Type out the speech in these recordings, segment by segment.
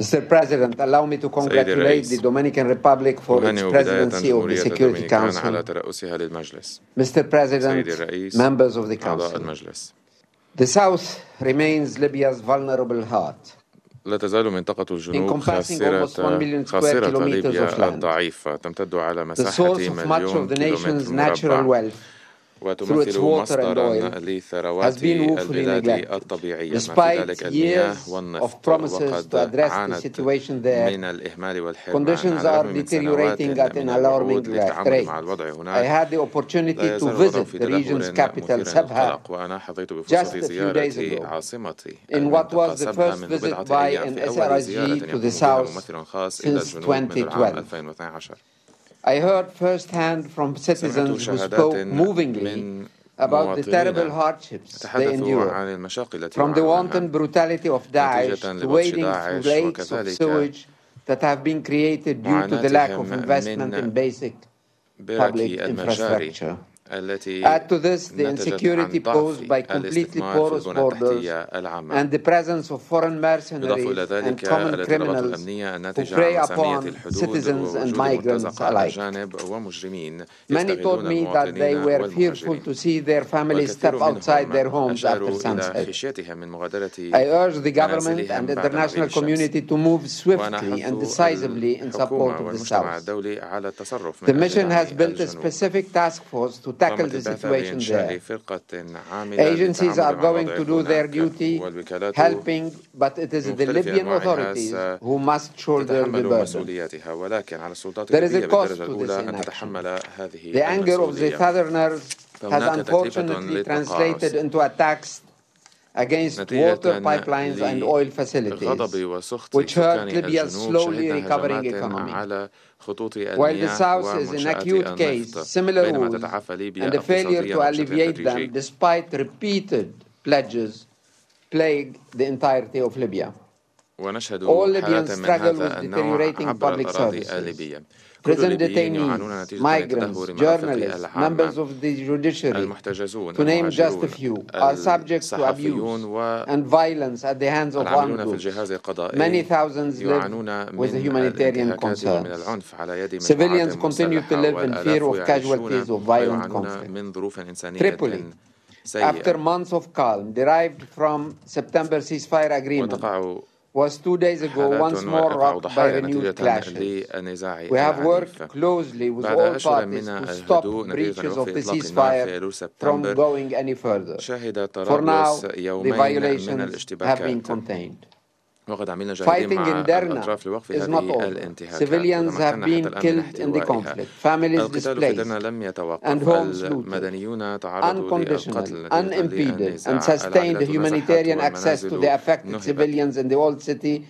Mr. President, allow me to congratulate the Dominican Republic for its presidency of the Security Council. Mr. President, members of the Council. The South remains Libya's vulnerable heart. لا تزال منطقة الجنوب خاسرة خاسرة ليبيا الضعيفة تمتد على مساحة مليون كيلومتر مربع through its water and oil has been woefully neglected. Despite years of promises to address the situation there, conditions are deteriorating at an alarming rate. I had the opportunity to visit the region's capital, Sabha, just a few days ago, in what was the first visit by an SRSG to the south since 2012. I heard firsthand from citizens who spoke movingly about the terrible hardships they endure, from the wanton brutality of Daesh to wading through lakes of sewage that have been created due to the lack of investment in basic public infrastructure. Add to this the insecurity posed by completely porous borders and the presence of foreign mercenaries and common criminals who prey upon citizens and migrants alike. Many told me that they were fearful to see their families step outside their homes after sunset. I urge the government and the international community to move swiftly and decisively in support of the South. The mission has built a specific task force to tackle the situation there. Agencies are going to do their duty helping, but it is the Libyan authorities who must shoulder the burden. There is a cost to this inaction. The anger of the southerners has unfortunately translated into attacks against water pipelines and oil facilities, which hurt Libya's slowly recovering economy. While the South is in acute case, similar woes and the failure to alleviate them despite repeated pledges plague the entirety of Libya. ونشهد حالة من هذا النوع عبر الأراضي الليبية prison detainees, migrants, journalists, members of the judiciary, to name just a few, are subject to abuse and violence at the hands of armed groups. Many thousands live with humanitarian concerns. Civilians continue to live in fear of casualties of violent conflict. Tripoli, after months of calm derived from September ceasefire agreement, was two days ago once more rocked by renewed clashes. We have worked closely with all parties to stop breaches of the ceasefire from going any further. For now, the violations have been contained. Fighting in Derna is not over. Civilians have been killed in the conflict, families displaced, and homes looted. Unconditional, unimpeded, and sustained humanitarian access to the affected civilians in the old city.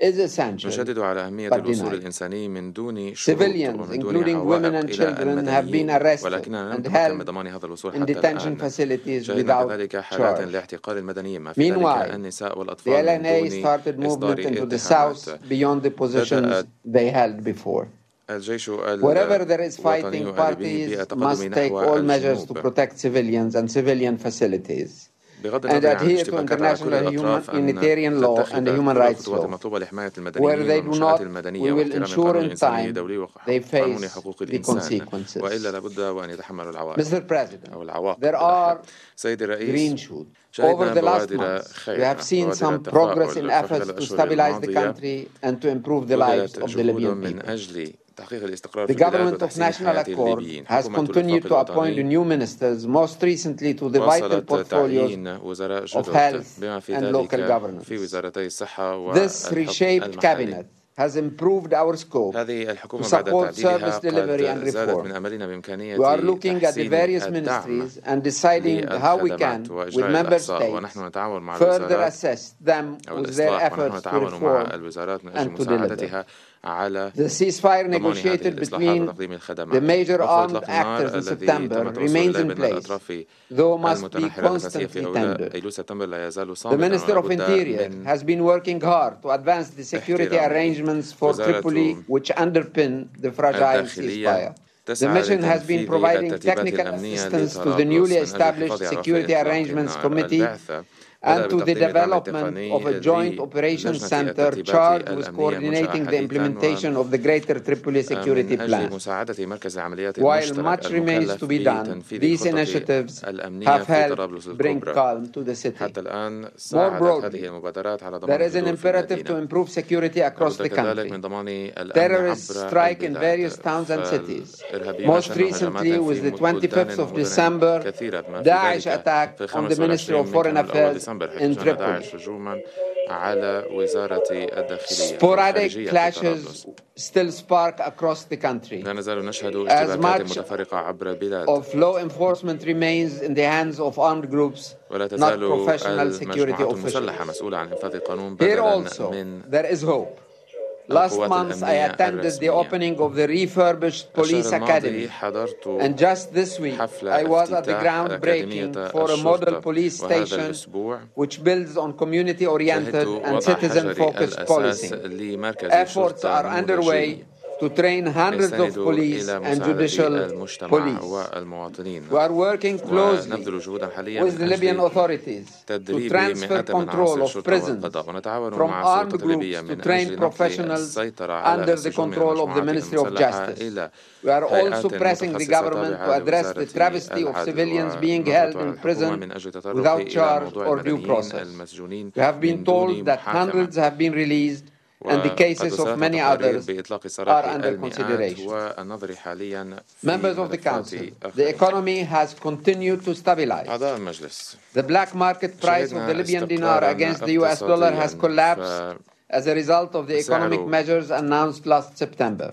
Is essential. نشدد على أهمية الوصول. الإنساني من دون شروط Civilians, ومن دون including women عوائق and إلى children, have been المدنيين arrested ولكننا لم and نتمكن held من ضمان هذا الوصول in حتى detention الآن facilities شهدنا without كذلك حالات charge. لاعتقال المدنيين ما في ذلك Meanwhile, النساء The والأطفال من LNA دون started movement إصدار into the اتهامات south beyond the positions they held before. الجيش Wherever there is fighting, parties must take all measures to protect civilians and civilian facilities. بغض النظر عن اشتباكات كل الأطراف أن تتخذ الخطوات المطلوبة لحماية المدنيين والمنشآت المدنية واحترام القانون الإنساني الدولي وقانون حقوق الإنسان. وإلا لابد وأن يتحملوا العوائق أو العواقب سيدي الرئيس Over the last months, we have seen some progress in efforts to stabilize the country and to improve the lives of the Libyan people. The government of National Accord has continued to appoint new ministers, most recently to the vital portfolios of health and local governance. This reshaped cabinet has improved our scope to support service delivery and reform. we are looking at the various ministries and deciding how we can with member states further assess them with their efforts to reform and to deliver. the ceasefire negotiated between the major armed actors in September remains in place, though must be constantly tendered. The Minister of Interior has been working hard to advance the security arrangement arrangements for Tripoli which underpin the fragile ceasefire. The mission has been providing technical assistance to the newly established Security Arrangements Committee and to the development of a joint operations center charged with coordinating the implementation of the Greater Tripoli Security Plan. While much remains to be done, these initiatives have helped bring calm to the city. More broadly, there is an imperative to improve security across the country. Terrorists strike in various towns and cities. Most recently, with the 25th of December, Daesh attack on the Ministry of Foreign Affairs Sporadic clashes still spark across the country. As much of law enforcement remains in the hands of armed groups, not professional security officials. Here also, there is hope. Last month, I attended the opening of the refurbished police academy. And just this week, I was at the groundbreaking for a model police station which builds on community oriented and citizen focused policing. Efforts are underway to train hundreds of police and judicial police. We are working closely with the Libyan authorities to transfer control of prisons from armed groups to train professionals under the control of the Ministry of Justice. We are also pressing the government to address the travesty of civilians being held in prison without charge or due process. We have been told that hundreds have been released and the cases of many others are under consideration. Members of the Council, the economy has continued to stabilize. The black market price of the Libyan dinar against the US dollar has collapsed as a result of the economic measures announced last September.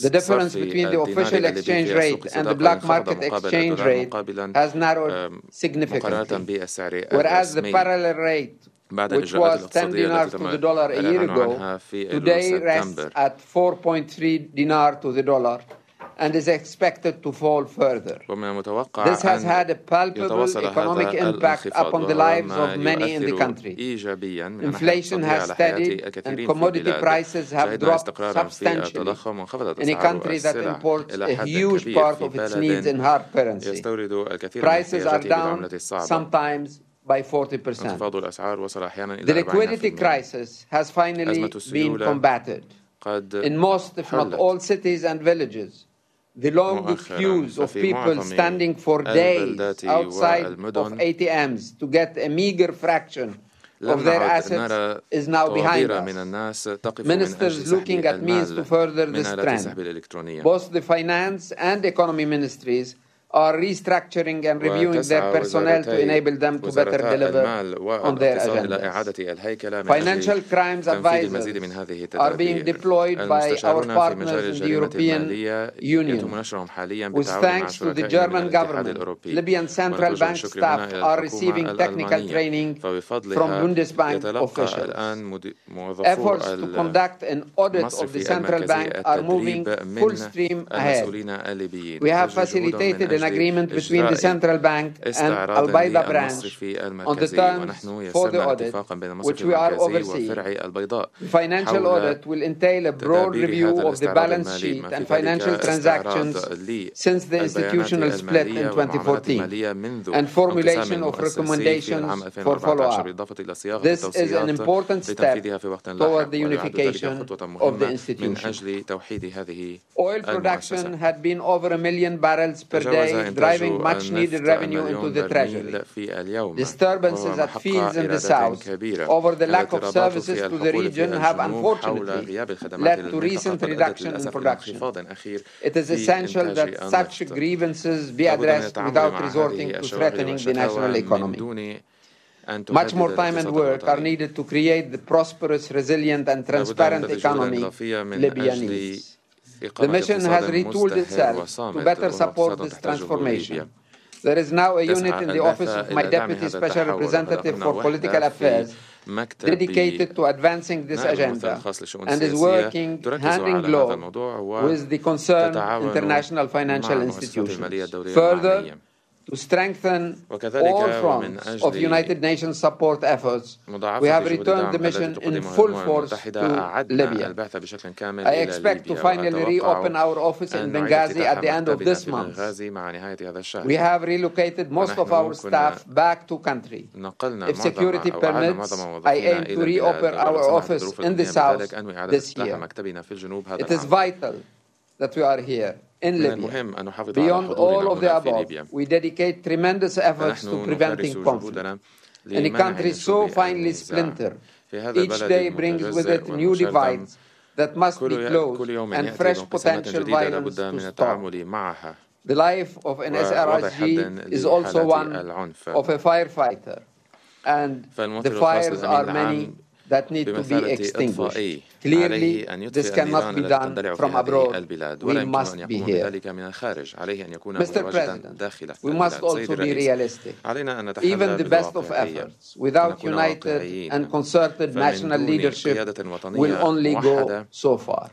The difference between the official exchange rate and the black market exchange rate has narrowed significantly, whereas the parallel rate which was 10 dinars to the dollar a year ago, today rests at 4.3 dinar to the dollar and is expected to fall further. This has had a palpable economic impact upon the lives of many in the country. Inflation has steadied and commodity prices have dropped substantially in a country that imports a huge part of its needs in hard currency. Prices are down sometimes by 40%. The liquidity crisis has finally been combated. In most, if not all, cities and villages, the long queues of people standing for days outside of ATMs to get a meager fraction of their assets is now behind us. Ministers looking at means to further this trend. Both the finance and economy ministries are restructuring and reviewing their personnel to enable them to better deliver on their agendas. Financial crimes advisors are being deployed by our partners in the European Union. With thanks to the German government, Libyan central bank staff are receiving technical training from Bundesbank officials. Efforts to conduct an audit of the central bank are moving full stream ahead. We have facilitated an agreement between the central bank and Al Baida branch on the terms for the audit, which we are overseeing. The financial audit will entail a broad review of the balance sheet and financial transactions since the institutional split in 2014 and formulation of recommendations for follow-up. This is an important step toward the unification of the institution. Oil production had been over a million barrels per day, driving much needed revenue into the treasury. Disturbances at fields in the south over the lack of services to the region have unfortunately led to recent reduction in production. It is essential that such grievances be addressed without resorting to threatening the national economy. Much more time and work are needed to create the prosperous, resilient, and transparent economy Libya needs. The mission has retooled itself to better support this transformation. There is now a unit in the office of my Deputy Special Representative for Political Affairs dedicated to advancing this agenda and is working hand in glove with the concerned international financial institutions. Further, To strengthen all fronts of United Nations support efforts, we have returned the mission in full force to Libya. I expect to finally reopen our office in Benghazi at the end of this month. We have relocated most of our staff back to country. If security permits, I aim to reopen our office in the south this year. It is vital that we are here in Libya. Beyond all of the above, we dedicate tremendous efforts to preventing conflict. In a country so finely splintered, each day brings with it new divides that must be closed and fresh potential violence to stop. The life of an SRSG is also one of a firefighter, and the fires are many that need to be extinguished. Clearly, this cannot be done from abroad. We must be here. Mr. President, we must also be realistic. Even the best of efforts, without united and concerted national leadership, will only go so far.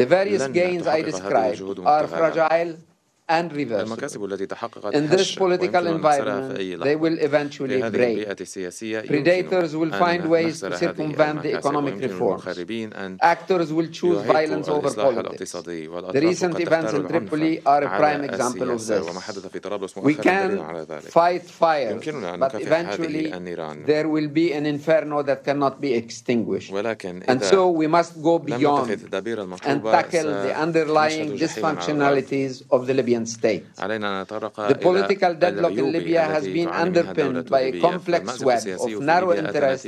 The various gains I described are fragile and reversible. In this political environment, they will eventually break. Predators will find ways to circumvent the economic reforms. Actors will choose violence over politics. The recent events in Tripoli are a prime example of this. We can fight fire, but eventually there will be an inferno that cannot be extinguished. And so we must go beyond and tackle the underlying dysfunctionalities of the Libyan state. The political deadlock in Libya has been underpinned by a complex web of narrow interests,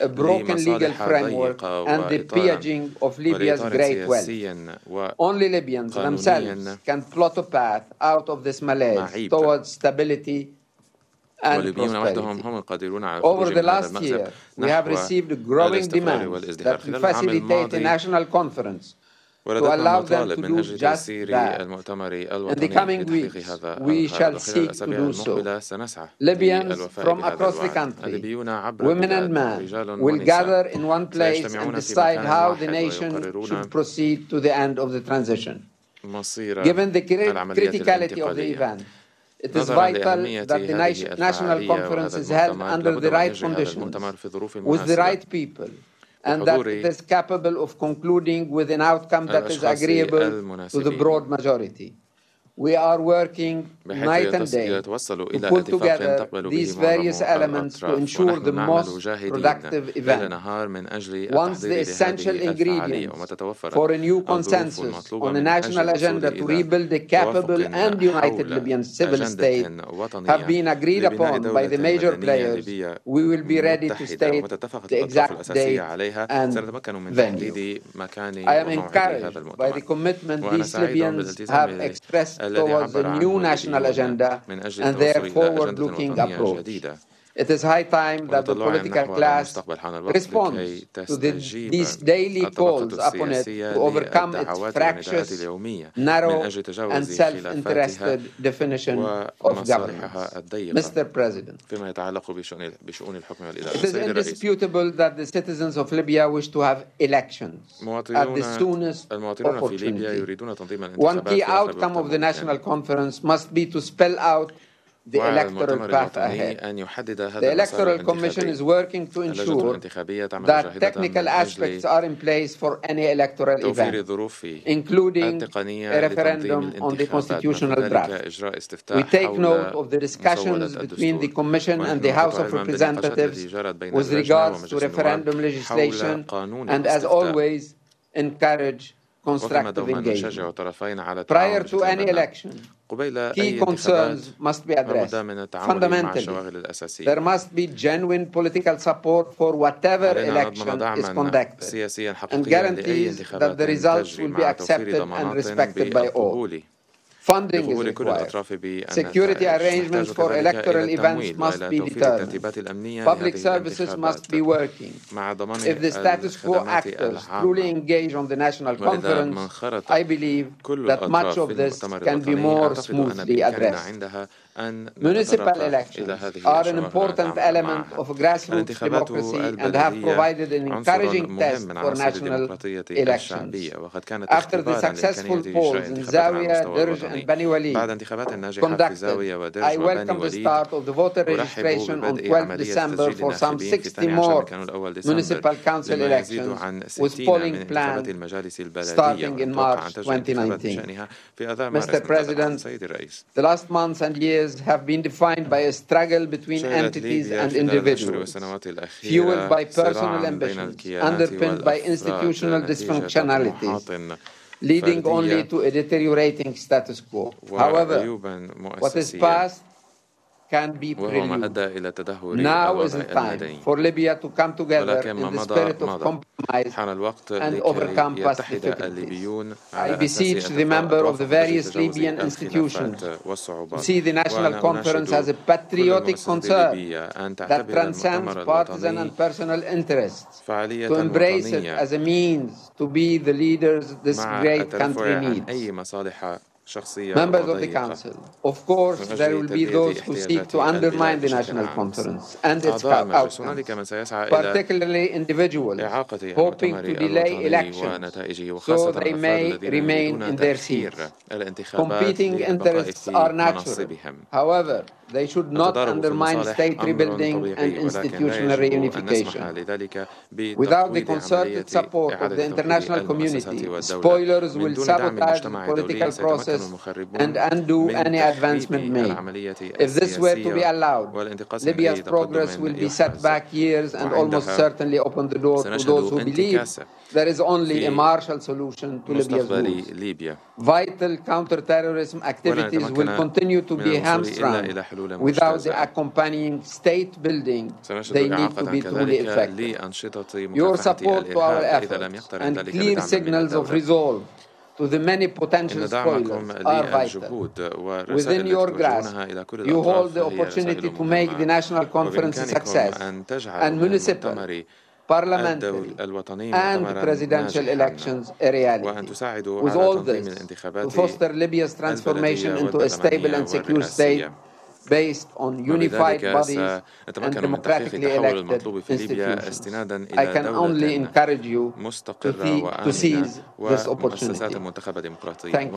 a broken legal framework, and the pillaging of Libya's great wealth. Only Libyans themselves can plot a path out of this malaise towards stability and prosperity. Over the last year, we have received growing demands that we facilitate a national conference to allow them to do just that. In the coming weeks, we shall seek to do so. Libyans from across the country, women and men, will gather in one place and decide how the nation should proceed to the end of the transition. Given the criticality of the event, it is vital that the National Conference is held under the right conditions, with the right people, and that it is capable of concluding with an outcome that is agreeable to the broad majority. We are working night and day to put together these various elements to ensure the most productive event. Once the essential ingredients for a new consensus on a national agenda to rebuild a capable and united Libyan civil state have been agreed upon by the major players, we will be ready to state the exact date and venue. I am encouraged by the commitment these Libyans have expressed towards a new national agenda and their forward-looking approach. It is high time that the political class responds to the, these daily calls upon it to overcome its fractious, narrow, and self-interested definition of governance. Mr. President, it is indisputable that the citizens of Libya wish to have elections at the soonest opportunity. One key outcome of the National Conference must be to spell out the electoral path ahead. The Electoral Commission is working to ensure that technical aspects are in place for any electoral event, including a referendum on the constitutional draft. We take note of the discussions between the Commission and the House of Representatives with regards to referendum legislation, and as always, encourage constructive engagement. Prior to any election, key concerns must be addressed. Fundamentally, there must be genuine political support for whatever election is conducted and guarantees that the results will be accepted and respected by all. Funding is required. Security arrangements for electoral events must be determined. Public services must be working. If the status quo actors truly engage on the national conference, I believe that much of this can be more smoothly addressed. Municipal elections are an important element of grassroots democracy and have provided an encouraging test for national elections. After the successful polls in Zawiya, Derj, and بني وليد بعد I welcome the start of the voter registration on 12 December for some 60 more municipal council elections with polling plan starting in March 2019. Mr. President, the last months and years have been defined by a struggle between entities and individuals, fueled by personal ambitions, underpinned by institutional dysfunctionality leading only to a deteriorating status quo. However, what is past can be prelude. Now is the time for Libya to come together in the spirit of compromise and overcome past difficulties. I beseech the members of the various Libyan institutions to see the National Conference as a patriotic concern that transcends partisan and personal interests, to embrace it as a means to be the leaders this great country needs. Members of the Council, of course, there will be those who seek to undermine the National Conference and its outcomes, particularly individuals hoping to delay elections so they may remain in their seats. Competing interests are natural. However, they should not undermine state rebuilding and institutional reunification. Without the concerted support of the international community, spoilers will sabotage the political process and undo any advancement made. If this were to be allowed, Libya's progress will be set back years and almost certainly open the door to those who believe there is only a martial solution to Libya's woes. Vital counter-terrorism activities will continue to be hamstrung without the accompanying state building they need to be truly effective. Your support to our efforts and clear signals of resolve to the many potential spoilers are vital. Within your grasp, you hold the opportunity to make the National Conference a success and municipal, parliamentary and presidential elections a reality. With all this, to foster Libya's transformation into a stable and secure state based on unified bodies and democratically elected institutions. I can only encourage you to, seize this opportunity. Thank you.